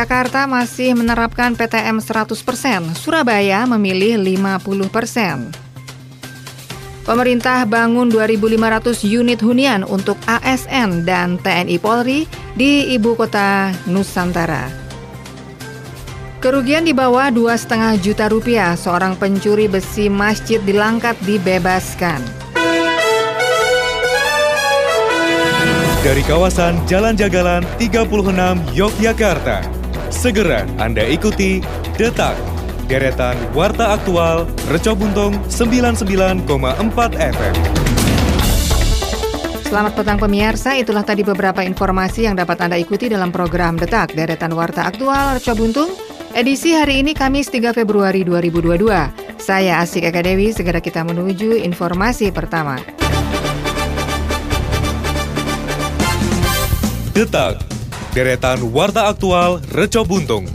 Jakarta masih menerapkan PTM 100%, Surabaya memilih 50%. Pemerintah bangun 2.500 unit hunian untuk ASN dan TNI Polri di ibu kota Nusantara. Kerugian di bawah 2,5 juta rupiah, seorang pencuri besi masjid di Langkat dibebaskan. Dari kawasan Jalan Jagalan 36 Yogyakarta, segera Anda ikuti Detak, deretan Warta Aktual Reco Buntung 99,4 FM. Selamat petang pemirsa, itulah tadi beberapa informasi yang dapat Anda ikuti dalam program Detak, deretan Warta Aktual Reco Buntung Edisi hari ini Kamis 3 Februari 2022. Saya Asik Eka Dewi, segera kita menuju informasi pertama. Detak, deretan Warta Aktual Reco Buntung.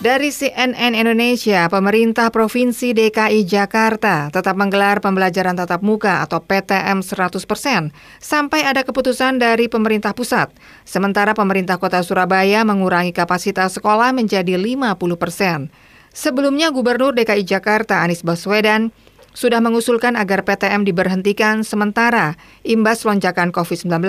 Dari CNN Indonesia, pemerintah Provinsi DKI Jakarta tetap menggelar pembelajaran tatap muka atau PTM 100% sampai ada keputusan dari pemerintah pusat. Sementara pemerintah kota Surabaya mengurangi kapasitas sekolah menjadi 50%. Sebelumnya Gubernur DKI Jakarta Anies Baswedan sudah mengusulkan agar PTM diberhentikan sementara imbas lonjakan COVID-19.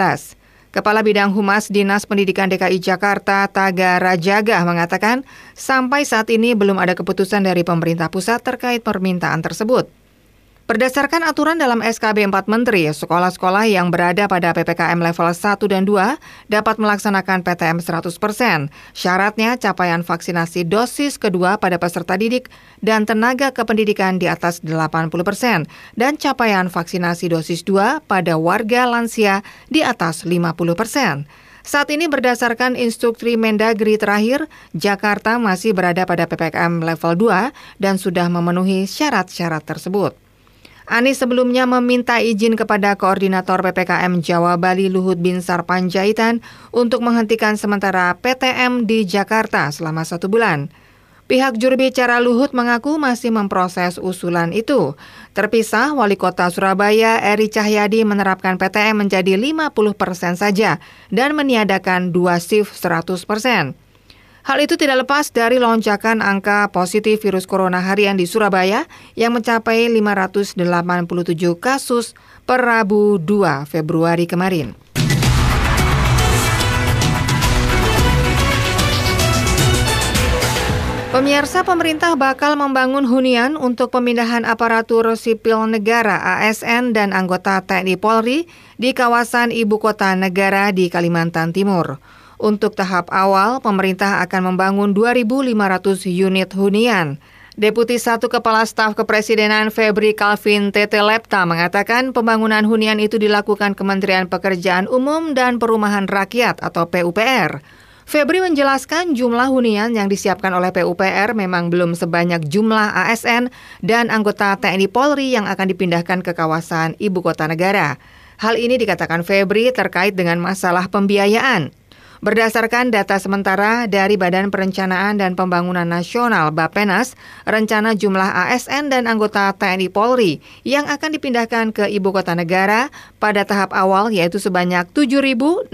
Kepala Bidang Humas Dinas Pendidikan DKI Jakarta, Taga Rajaga, mengatakan sampai saat ini belum ada keputusan dari pemerintah pusat terkait permintaan tersebut. Berdasarkan aturan dalam SKB 4 Menteri, sekolah-sekolah yang berada pada PPKM level 1 dan 2 dapat melaksanakan PTM 100%. Syaratnya capaian vaksinasi dosis kedua pada peserta didik dan tenaga kependidikan di atas 80% dan capaian vaksinasi dosis 2 pada warga lansia di atas 50%. Saat ini berdasarkan instruksi Mendagri terakhir, Jakarta masih berada pada PPKM level 2 dan sudah memenuhi syarat-syarat tersebut. Anies sebelumnya meminta izin kepada Koordinator PPKM Jawa Bali Luhut Binsar Panjaitan untuk menghentikan sementara PTM di Jakarta selama satu bulan. Pihak juru bicara Luhut mengaku masih memproses usulan itu. Terpisah, Wali Kota Surabaya Eri Cahyadi menerapkan PTM menjadi 50 persen saja dan meniadakan dua shift 100 persen. Hal itu tidak lepas dari lonjakan angka positif virus corona harian di Surabaya yang mencapai 587 kasus per Rabu 2 Februari kemarin. Pemirsa pemerintah bakal membangun hunian untuk pemindahan aparatur sipil negara ASN dan anggota TNI Polri di kawasan ibu kota negara di Kalimantan Timur. Untuk tahap awal, pemerintah akan membangun 2.500 unit hunian. Deputi Satu Kepala Staf Kepresidenan Febri Calvin Tete Lepta mengatakan pembangunan hunian itu dilakukan Kementerian Pekerjaan Umum dan Perumahan Rakyat atau PUPR. Febri menjelaskan jumlah hunian yang disiapkan oleh PUPR memang belum sebanyak jumlah ASN dan anggota TNI Polri yang akan dipindahkan ke kawasan ibu kota negara. Hal ini dikatakan Febri terkait dengan masalah pembiayaan. Berdasarkan data sementara dari Badan Perencanaan dan Pembangunan Nasional Bapenas, rencana jumlah ASN dan anggota TNI Polri yang akan dipindahkan ke ibu kota negara pada tahap awal yaitu sebanyak 7.687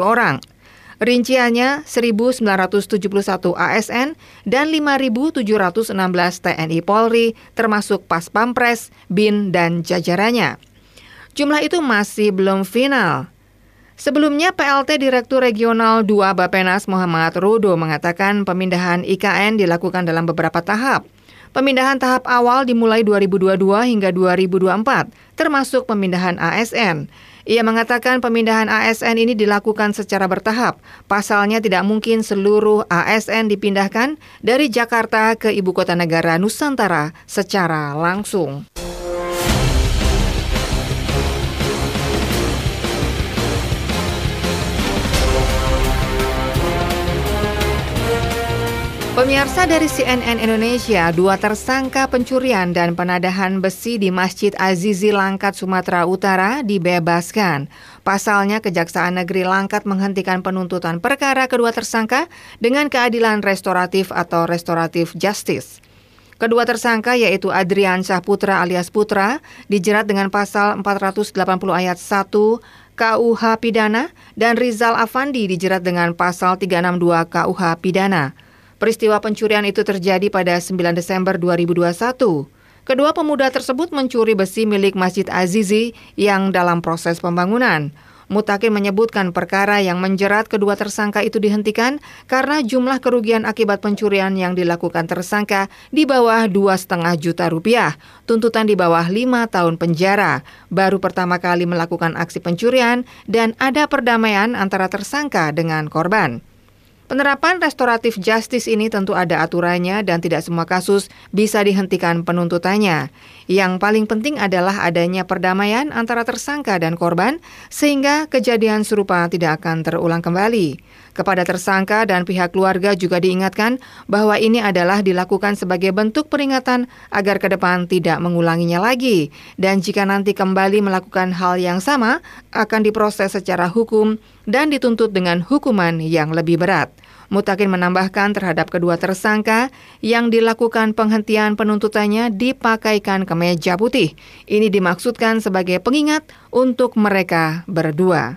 orang. Rinciannya 1.971 ASN dan 5.716 TNI Polri termasuk Pas Pampres, BIN, dan jajarannya. Jumlah itu masih belum final. Sebelumnya PLT Direktur Regional 2 Bapenas Muhammad Rudo mengatakan pemindahan IKN dilakukan dalam beberapa tahap. Pemindahan tahap awal dimulai 2022 hingga 2024, termasuk pemindahan ASN. Ia mengatakan pemindahan ASN ini dilakukan secara bertahap. Pasalnya tidak mungkin seluruh ASN dipindahkan dari Jakarta ke ibu kota negara Nusantara secara langsung. Pemirsa dari CNN Indonesia, dua tersangka pencurian dan penadahan besi di Masjid Azizi Langkat, Sumatera Utara dibebaskan. Pasalnya, Kejaksaan Negeri Langkat menghentikan penuntutan perkara kedua tersangka dengan keadilan restoratif atau restoratif justice. Kedua tersangka yaitu Adrian Syahputra alias Putra dijerat dengan pasal 480 ayat 1 KUH Pidana dan Rizal Afandi dijerat dengan pasal 362 KUH Pidana. Peristiwa pencurian itu terjadi pada 9 Desember 2021. Kedua pemuda tersebut mencuri besi milik Masjid Azizi yang dalam proses pembangunan. Mutakin menyebutkan perkara yang menjerat kedua tersangka itu dihentikan karena jumlah kerugian akibat pencurian yang dilakukan tersangka di bawah dua setengah juta rupiah, tuntutan di bawah lima tahun penjara. Baru pertama kali melakukan aksi pencurian dan ada perdamaian antara tersangka dengan korban. Penerapan restoratif justice ini tentu ada aturannya dan tidak semua kasus bisa dihentikan penuntutannya. Yang paling penting adalah adanya perdamaian antara tersangka dan korban sehingga kejadian serupa tidak akan terulang kembali. Kepada tersangka dan pihak keluarga juga diingatkan bahwa ini adalah dilakukan sebagai bentuk peringatan agar ke depan tidak mengulanginya lagi. Dan jika nanti kembali melakukan hal yang sama, akan diproses secara hukum dan dituntut dengan hukuman yang lebih berat. Mutakin menambahkan terhadap kedua tersangka yang dilakukan penghentian penuntutannya dipakaikan kemeja putih. Ini dimaksudkan sebagai pengingat untuk mereka berdua.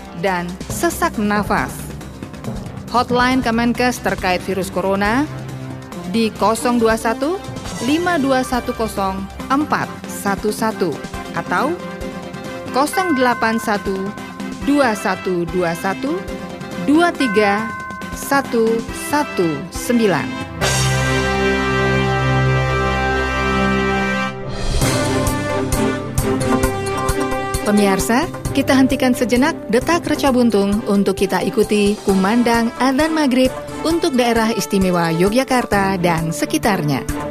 dan sesak nafas. Hotline Kemenkes terkait virus corona di 021 5210 411 atau 081 2121 23119. Pemirsa, kita hentikan sejenak detak reca buntung untuk kita ikuti kumandang adzan maghrib untuk daerah istimewa Yogyakarta dan sekitarnya.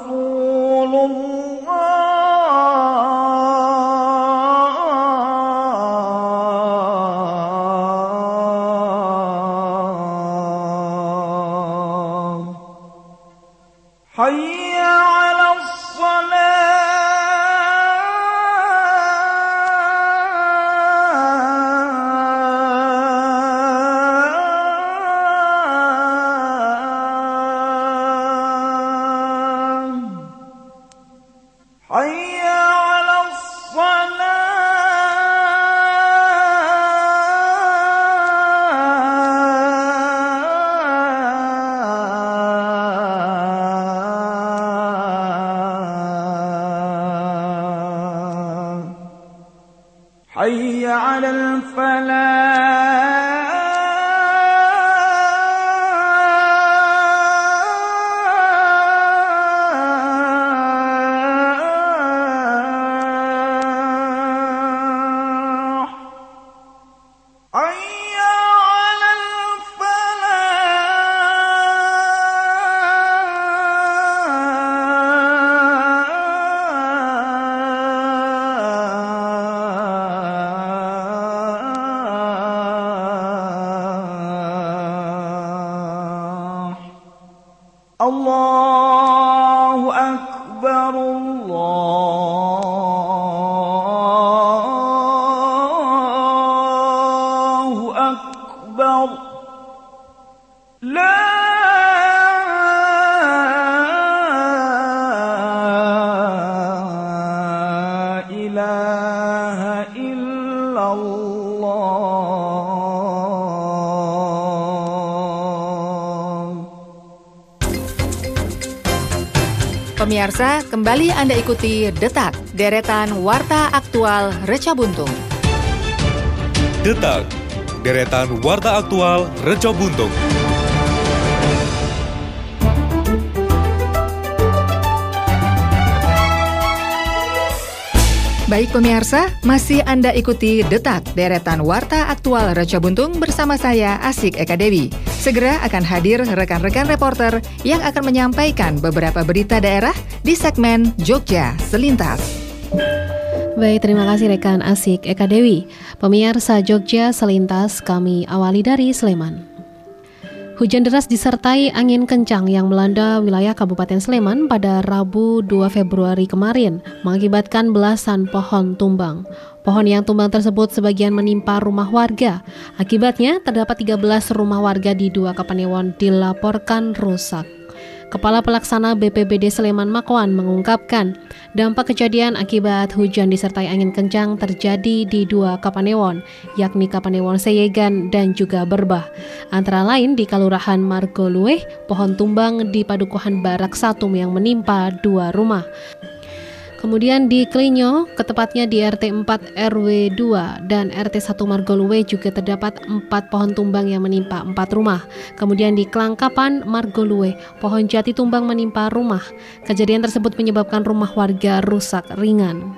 الله kembali Anda ikuti Detak, deretan Warta Aktual Reca Buntung. Detak, deretan warta aktual Reco Buntung. Baik pemirsa, masih Anda ikuti Detak, deretan Warta Aktual Reca Buntung bersama saya Asik Eka Dewi. Segera akan hadir rekan-rekan reporter yang akan menyampaikan beberapa berita daerah di segmen Jogja Selintas. Baik, terima kasih rekan Asik Eka Dewi. Pemirsa Jogja Selintas kami awali dari Sleman. Hujan deras disertai angin kencang yang melanda wilayah Kabupaten Sleman pada Rabu 2 Februari kemarin mengakibatkan belasan pohon tumbang. Pohon yang tumbang tersebut sebagian menimpa rumah warga. Akibatnya terdapat 13 rumah warga di dua Kapanewon dilaporkan rusak. Kepala Pelaksana BPBD Sleman Makoan mengungkapkan, dampak kejadian akibat hujan disertai angin kencang terjadi di dua Kapanewon, yakni Kapanewon Seyegan dan juga Berbah. Antara lain di Kalurahan Margolueh, pohon tumbang di Padukuhan Barak Satum yang menimpa dua rumah. Kemudian di Klinyo, ketepatnya di RT 4 RW 2 dan RT 1 Margoluwe juga terdapat 4 pohon tumbang yang menimpa 4 rumah. Kemudian di Kelangkapan Margoluwe, pohon jati tumbang menimpa rumah. Kejadian tersebut menyebabkan rumah warga rusak ringan.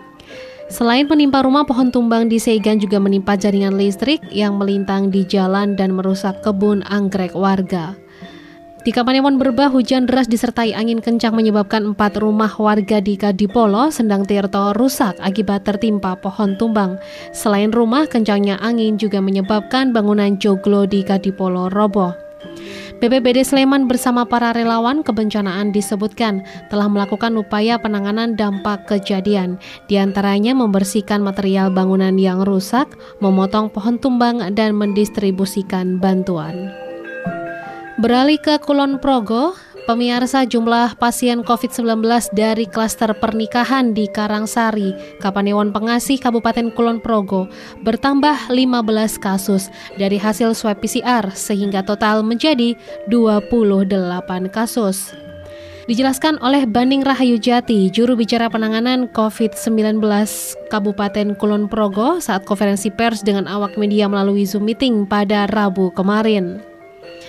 Selain menimpa rumah, pohon tumbang di Seigan juga menimpa jaringan listrik yang melintang di jalan dan merusak kebun anggrek warga. Di Kapanewon Berbah, hujan deras disertai angin kencang menyebabkan empat rumah warga di Kadipolo, Sendang Tirto rusak akibat tertimpa pohon tumbang. Selain rumah, kencangnya angin juga menyebabkan bangunan joglo di Kadipolo roboh. BPBD Sleman bersama para relawan kebencanaan disebutkan telah melakukan upaya penanganan dampak kejadian, di antaranya membersihkan material bangunan yang rusak, memotong pohon tumbang, dan mendistribusikan bantuan. Beralih ke Kulon Progo, pemirsa jumlah pasien COVID-19 dari klaster pernikahan di Karangsari, Kapanewon Pengasih, Kabupaten Kulon Progo bertambah 15 kasus dari hasil swab PCR sehingga total menjadi 28 kasus. Dijelaskan oleh Banding Rahayu Jati, juru bicara penanganan COVID-19 Kabupaten Kulon Progo saat konferensi pers dengan awak media melalui Zoom meeting pada Rabu kemarin.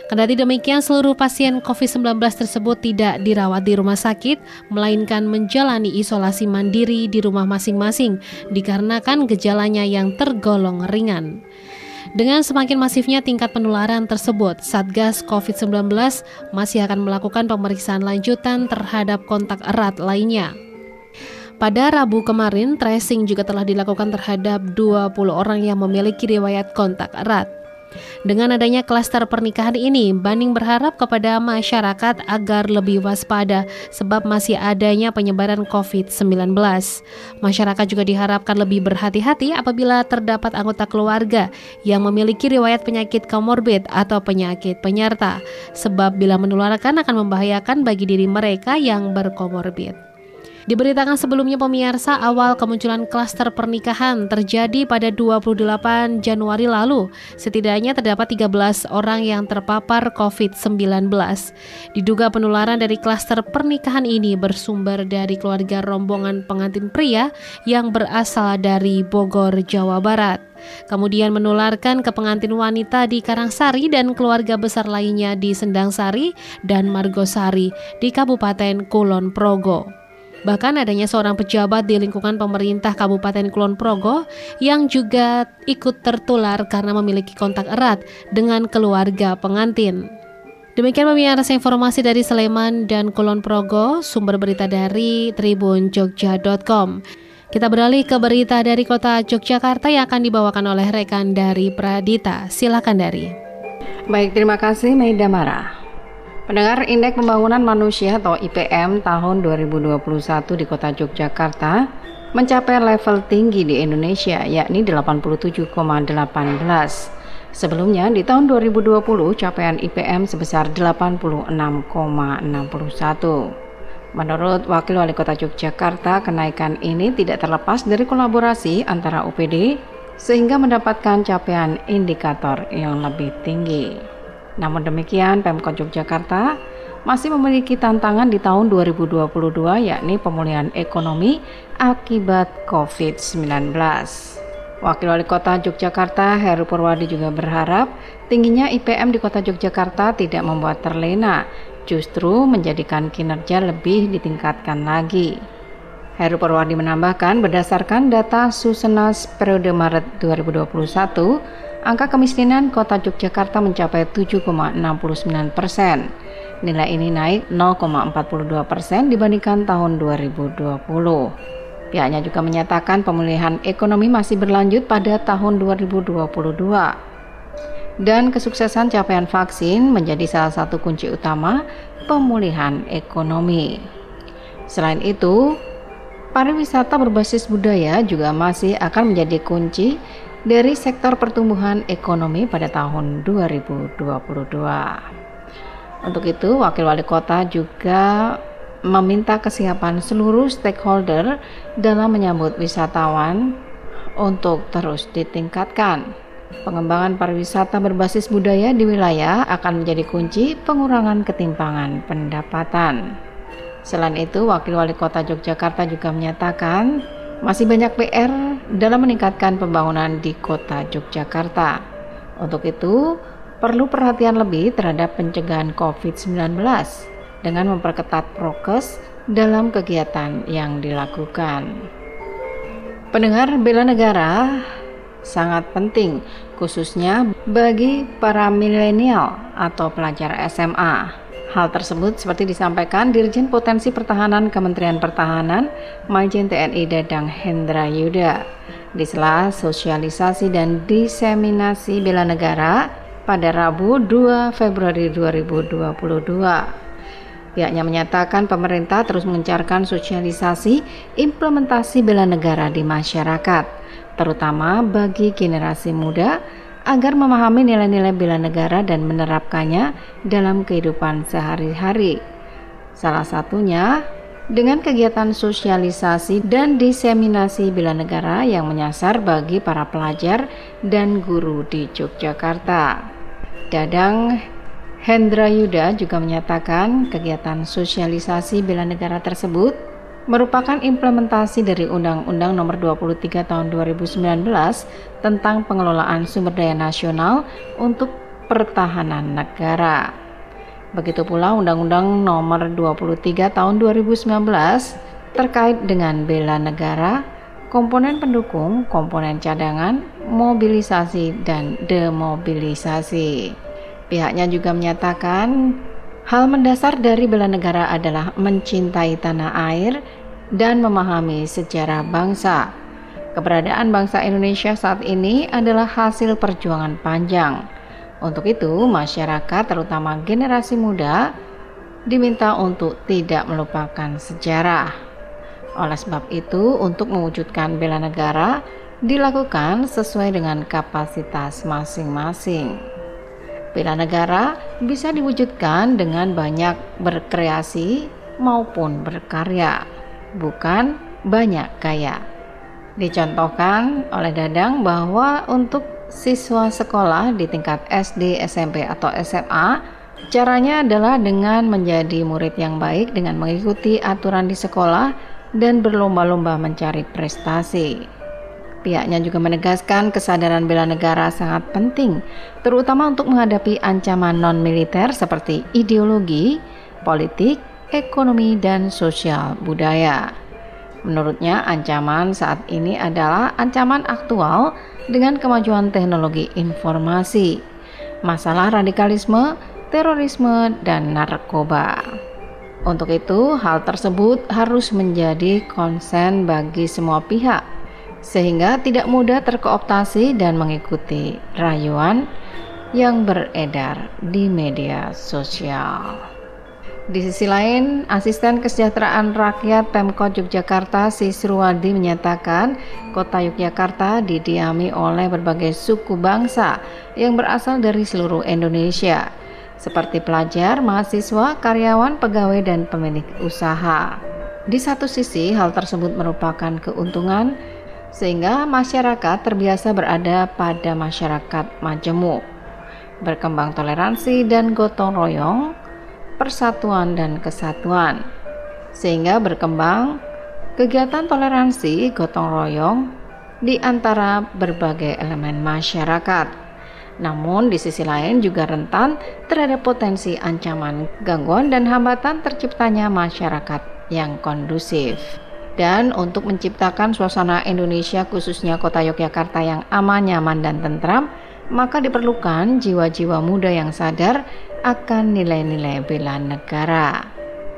Kendati demikian, seluruh pasien COVID-19 tersebut tidak dirawat di rumah sakit, melainkan menjalani isolasi mandiri di rumah masing-masing dikarenakan gejalanya yang tergolong ringan. Dengan semakin masifnya tingkat penularan tersebut, Satgas COVID-19 masih akan melakukan pemeriksaan lanjutan terhadap kontak erat lainnya. Pada Rabu kemarin, tracing juga telah dilakukan terhadap 20 orang yang memiliki riwayat kontak erat. Dengan adanya klaster pernikahan ini, Banding berharap kepada masyarakat agar lebih waspada sebab masih adanya penyebaran COVID-19. Masyarakat juga diharapkan lebih berhati-hati apabila terdapat anggota keluarga yang memiliki riwayat penyakit komorbid atau penyakit penyerta, sebab bila menularkan akan membahayakan bagi diri mereka yang berkomorbid. Diberitakan sebelumnya pemirsa awal kemunculan klaster pernikahan terjadi pada 28 Januari lalu. Setidaknya terdapat 13 orang yang terpapar COVID-19. Diduga penularan dari klaster pernikahan ini bersumber dari keluarga rombongan pengantin pria yang berasal dari Bogor, Jawa Barat. Kemudian menularkan ke pengantin wanita di Karangsari dan keluarga besar lainnya di Sendang Sari dan Margosari di Kabupaten Kulon Progo. Bahkan adanya seorang pejabat di lingkungan pemerintah Kabupaten Kulon Progo yang juga ikut tertular karena memiliki kontak erat dengan keluarga pengantin. Demikian pemirsa informasi dari Sleman dan Kulon Progo, sumber berita dari tribunjogja.com. Kita beralih ke berita dari kota Yogyakarta yang akan dibawakan oleh rekan dari Pradita. Silakan dari. Baik, terima kasih Maida Mara. Pendengar Indeks Pembangunan Manusia atau IPM tahun 2021 di Kota Yogyakarta mencapai level tinggi di Indonesia yakni 87,18. Sebelumnya di tahun 2020 capaian IPM sebesar 86,61. Menurut Wakil Wali Kota Yogyakarta, kenaikan ini tidak terlepas dari kolaborasi antara UPD sehingga mendapatkan capaian indikator yang lebih tinggi. Namun demikian, Pemkot Yogyakarta masih memiliki tantangan di tahun 2022 yakni pemulihan ekonomi akibat COVID-19. Wakil Wali Kota Yogyakarta Heru Purwadi juga berharap tingginya IPM di Kota Yogyakarta tidak membuat terlena, justru menjadikan kinerja lebih ditingkatkan lagi. Heru Purwadi menambahkan berdasarkan data Susenas periode Maret 2021, angka kemiskinan kota Yogyakarta mencapai 7,69 persen. Nilai ini naik 0,42 persen dibandingkan tahun 2020. Pihaknya juga menyatakan pemulihan ekonomi masih berlanjut pada tahun 2022 dan kesuksesan capaian vaksin menjadi salah satu kunci utama pemulihan ekonomi. Selain itu, pariwisata berbasis budaya juga masih akan menjadi kunci dari sektor pertumbuhan ekonomi pada tahun 2022. Untuk itu, Wakil Wali Kota juga meminta kesiapan seluruh stakeholder dalam menyambut wisatawan untuk terus ditingkatkan. Pengembangan pariwisata berbasis budaya di wilayah akan menjadi kunci pengurangan ketimpangan pendapatan. Selain itu, Wakil Wali Kota Yogyakarta juga menyatakan masih banyak PR dalam meningkatkan pembangunan di kota Yogyakarta. Untuk itu, perlu perhatian lebih terhadap pencegahan COVID-19 dengan memperketat prokes dalam kegiatan yang dilakukan. Pendengar bela negara sangat penting khususnya bagi para milenial atau pelajar SMA. Hal tersebut seperti disampaikan Dirjen Potensi Pertahanan Kementerian Pertahanan Majen TNI Dadang Hendra Yuda di sela sosialisasi dan diseminasi bela negara pada Rabu 2 Februari 2022. Pihaknya menyatakan pemerintah terus mengencarkan sosialisasi implementasi bela negara di masyarakat, terutama bagi generasi muda agar memahami nilai-nilai bela negara dan menerapkannya dalam kehidupan sehari-hari. Salah satunya dengan kegiatan sosialisasi dan diseminasi bela negara yang menyasar bagi para pelajar dan guru di Yogyakarta. Dadang Hendra Yuda juga menyatakan kegiatan sosialisasi bela negara tersebut merupakan implementasi dari Undang-Undang Nomor 23 Tahun 2019 tentang pengelolaan sumber daya nasional untuk pertahanan negara. Begitu pula Undang-Undang Nomor 23 Tahun 2019 terkait dengan bela negara, komponen pendukung, komponen cadangan, mobilisasi dan demobilisasi. Pihaknya juga menyatakan Hal mendasar dari bela negara adalah mencintai tanah air dan memahami sejarah bangsa. Keberadaan bangsa Indonesia saat ini adalah hasil perjuangan panjang. Untuk itu, masyarakat, terutama generasi muda, diminta untuk tidak melupakan sejarah. Oleh sebab itu, untuk mewujudkan bela negara dilakukan sesuai dengan kapasitas masing-masing. Bela negara bisa diwujudkan dengan banyak berkreasi maupun berkarya. bukan banyak kaya. Dicontohkan oleh Dadang bahwa untuk siswa sekolah di tingkat SD, SMP, atau SMA, caranya adalah dengan menjadi murid yang baik dengan mengikuti aturan di sekolah dan berlomba-lomba mencari prestasi. Pihaknya juga menegaskan kesadaran bela negara sangat penting, terutama untuk menghadapi ancaman non-militer seperti ideologi, politik, ekonomi, dan sosial budaya. Menurutnya, ancaman saat ini adalah ancaman aktual dengan kemajuan teknologi informasi, masalah radikalisme, terorisme, dan narkoba. Untuk itu, hal tersebut harus menjadi konsen bagi semua pihak sehingga tidak mudah terkooptasi dan mengikuti rayuan yang beredar di media sosial. Di sisi lain, Asisten Kesejahteraan Rakyat Pemkot Yogyakarta Sisruwadi menyatakan kota Yogyakarta didiami oleh berbagai suku bangsa yang berasal dari seluruh Indonesia, seperti pelajar, mahasiswa, karyawan, pegawai, dan pemilik usaha. Di satu sisi, hal tersebut merupakan keuntungan sehingga masyarakat terbiasa berada pada masyarakat majemuk, berkembang toleransi dan gotong royong, persatuan dan kesatuan, sehingga berkembang kegiatan toleransi gotong royong di antara berbagai elemen masyarakat. Namun di sisi lain juga rentan terhadap potensi ancaman gangguan dan hambatan terciptanya masyarakat yang kondusif dan untuk menciptakan suasana Indonesia khususnya kota Yogyakarta yang aman, nyaman, dan tentram, maka diperlukan jiwa-jiwa muda yang sadar akan nilai-nilai bela negara.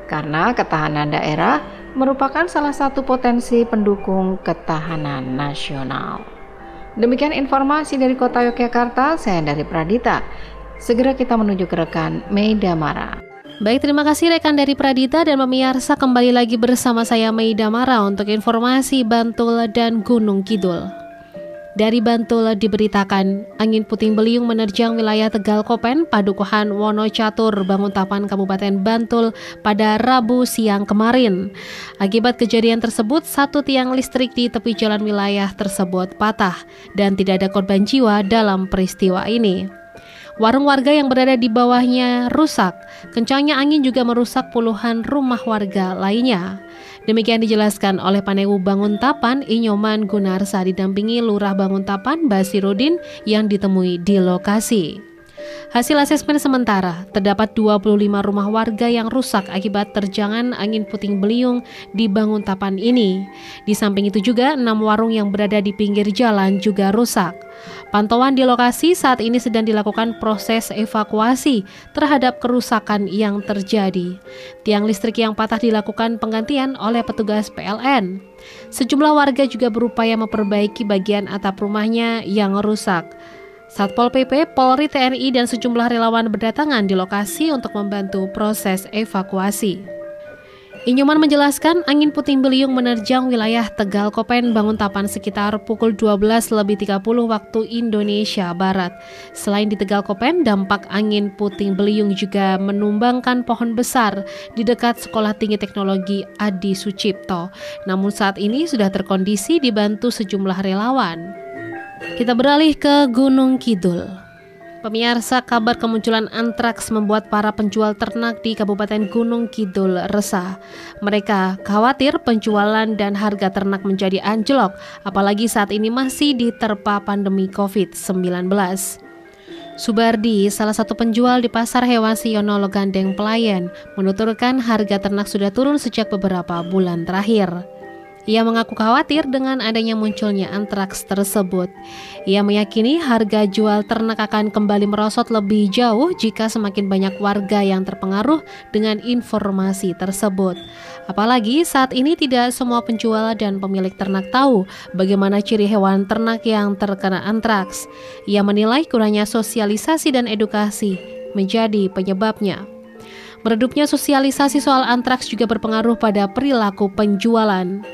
Karena ketahanan daerah merupakan salah satu potensi pendukung ketahanan nasional. Demikian informasi dari kota Yogyakarta, saya dari Pradita. Segera kita menuju ke rekan Meida Mara. Baik, terima kasih rekan dari Pradita dan pemirsa kembali lagi bersama saya Meida Mara untuk informasi Bantul dan Gunung Kidul. Dari Bantul diberitakan, angin puting beliung menerjang wilayah Tegal Kopen, Padukuhan Wonocatur, Banguntapan Kabupaten Bantul pada Rabu siang kemarin. Akibat kejadian tersebut, satu tiang listrik di tepi jalan wilayah tersebut patah dan tidak ada korban jiwa dalam peristiwa ini. Warung warga yang berada di bawahnya rusak. Kencangnya angin juga merusak puluhan rumah warga lainnya. Demikian dijelaskan oleh Panewu Banguntapan Inyoman Gunarsa didampingi Lurah Banguntapan Basirudin yang ditemui di lokasi. Hasil asesmen sementara, terdapat 25 rumah warga yang rusak akibat terjangan angin puting beliung di bangun tapan ini. Di samping itu juga, enam warung yang berada di pinggir jalan juga rusak. Pantauan di lokasi saat ini sedang dilakukan proses evakuasi terhadap kerusakan yang terjadi. Tiang listrik yang patah dilakukan penggantian oleh petugas PLN. Sejumlah warga juga berupaya memperbaiki bagian atap rumahnya yang rusak. Satpol PP, Polri, TNI, dan sejumlah relawan berdatangan di lokasi untuk membantu proses evakuasi. Inyuman menjelaskan angin puting beliung menerjang wilayah Tegal Kopen Banguntapan sekitar pukul 12 lebih 30 waktu Indonesia Barat. Selain di Tegal Kopen, dampak angin puting beliung juga menumbangkan pohon besar di dekat Sekolah Tinggi Teknologi Adi Sucipto. Namun saat ini sudah terkondisi dibantu sejumlah relawan. Kita beralih ke Gunung Kidul. Pemirsa kabar kemunculan antraks membuat para penjual ternak di Kabupaten Gunung Kidul resah. Mereka khawatir penjualan dan harga ternak menjadi anjlok, apalagi saat ini masih diterpa pandemi COVID-19. Subardi, salah satu penjual di pasar hewan Siono Logandeng Pelayan, menuturkan harga ternak sudah turun sejak beberapa bulan terakhir. Ia mengaku khawatir dengan adanya munculnya antraks tersebut. Ia meyakini harga jual ternak akan kembali merosot lebih jauh jika semakin banyak warga yang terpengaruh dengan informasi tersebut. Apalagi saat ini tidak semua penjual dan pemilik ternak tahu bagaimana ciri hewan ternak yang terkena antraks. Ia menilai kurangnya sosialisasi dan edukasi menjadi penyebabnya. Meredupnya sosialisasi soal antraks juga berpengaruh pada perilaku penjualan.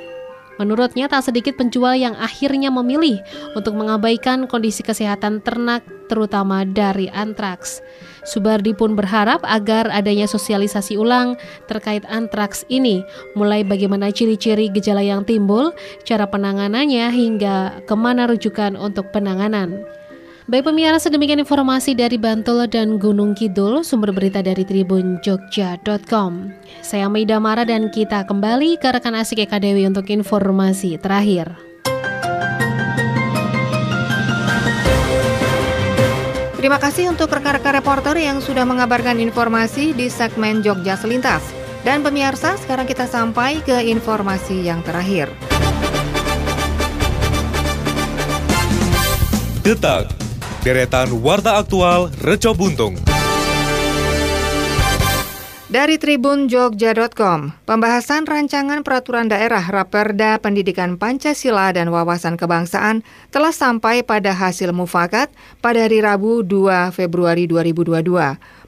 Menurutnya tak sedikit penjual yang akhirnya memilih untuk mengabaikan kondisi kesehatan ternak terutama dari antraks. Subardi pun berharap agar adanya sosialisasi ulang terkait antraks ini, mulai bagaimana ciri-ciri gejala yang timbul, cara penanganannya hingga ke mana rujukan untuk penanganan. Baik pemirsa, sedemikian informasi dari Bantul dan Gunung Kidul, sumber berita dari Tribun Jogja.com. Saya Maida Mara dan kita kembali ke rekan asik Eka Dewi untuk informasi terakhir. Terima kasih untuk rekan-rekan reporter yang sudah mengabarkan informasi di segmen Jogja Selintas. Dan pemirsa, sekarang kita sampai ke informasi yang terakhir. Detak, deretan warta aktual Reco Buntung. Dari Tribun Jogja.com, pembahasan rancangan peraturan daerah Raperda Pendidikan Pancasila dan Wawasan Kebangsaan telah sampai pada hasil mufakat pada hari Rabu 2 Februari 2022.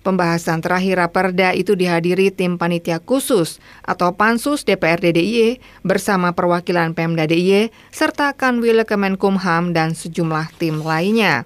Pembahasan terakhir Raperda itu dihadiri tim panitia khusus atau Pansus DPRD DIY bersama perwakilan Pemda DIY serta Kanwil Kemenkumham dan sejumlah tim lainnya.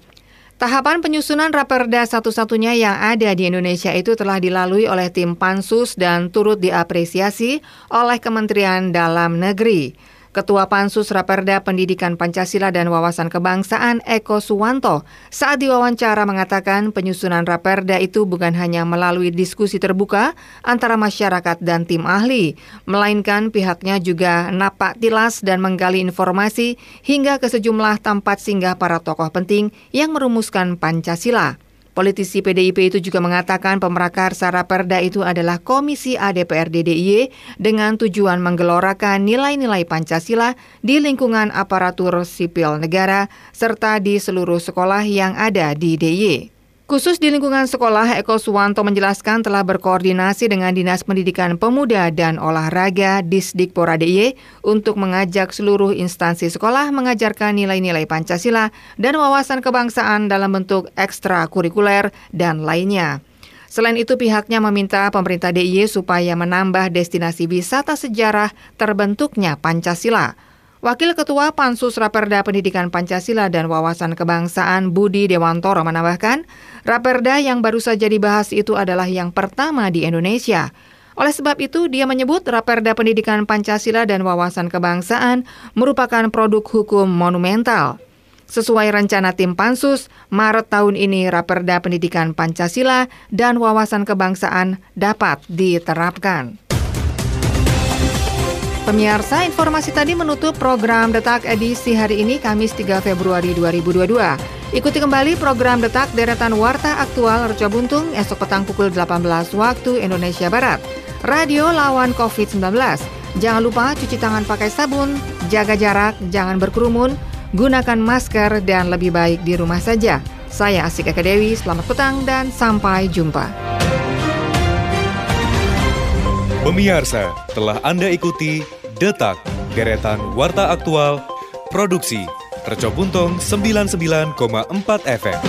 Tahapan penyusunan raperda satu-satunya yang ada di Indonesia itu telah dilalui oleh tim Pansus dan turut diapresiasi oleh Kementerian Dalam Negeri. Ketua Pansus Raperda Pendidikan Pancasila dan Wawasan Kebangsaan Eko Suwanto saat diwawancara mengatakan penyusunan Raperda itu bukan hanya melalui diskusi terbuka antara masyarakat dan tim ahli, melainkan pihaknya juga napak tilas dan menggali informasi hingga ke sejumlah tempat singgah para tokoh penting yang merumuskan Pancasila. Politisi PDIP itu juga mengatakan pemerakarsa Raperda itu adalah Komisi ADPRD DIY dengan tujuan menggelorakan nilai-nilai Pancasila di lingkungan aparatur sipil negara serta di seluruh sekolah yang ada di DIY. Khusus di lingkungan sekolah, Eko Suwanto menjelaskan telah berkoordinasi dengan Dinas Pendidikan Pemuda dan Olahraga Disdikpora DIY untuk mengajak seluruh instansi sekolah mengajarkan nilai-nilai Pancasila dan wawasan kebangsaan dalam bentuk ekstrakurikuler dan lainnya. Selain itu, pihaknya meminta pemerintah DIY supaya menambah destinasi wisata sejarah terbentuknya Pancasila. Wakil Ketua Pansus Raperda Pendidikan Pancasila dan Wawasan Kebangsaan Budi Dewantoro menambahkan, Raperda yang baru saja dibahas itu adalah yang pertama di Indonesia. Oleh sebab itu, dia menyebut Raperda Pendidikan Pancasila dan Wawasan Kebangsaan merupakan produk hukum monumental. Sesuai rencana tim Pansus, Maret tahun ini Raperda Pendidikan Pancasila dan Wawasan Kebangsaan dapat diterapkan. Pemirsa, informasi tadi menutup program Detak edisi hari ini Kamis 3 Februari 2022. Ikuti kembali program Detak Deretan Warta Aktual Reca Buntung esok petang pukul 18 waktu Indonesia Barat. Radio lawan COVID-19. Jangan lupa cuci tangan pakai sabun, jaga jarak, jangan berkerumun, gunakan masker, dan lebih baik di rumah saja. Saya Asik Eka Dewi, selamat petang dan sampai jumpa. Pemirsa, telah Anda ikuti Detak, deretan Warta Aktual, Produksi, Reco Buntung 99,4 FM.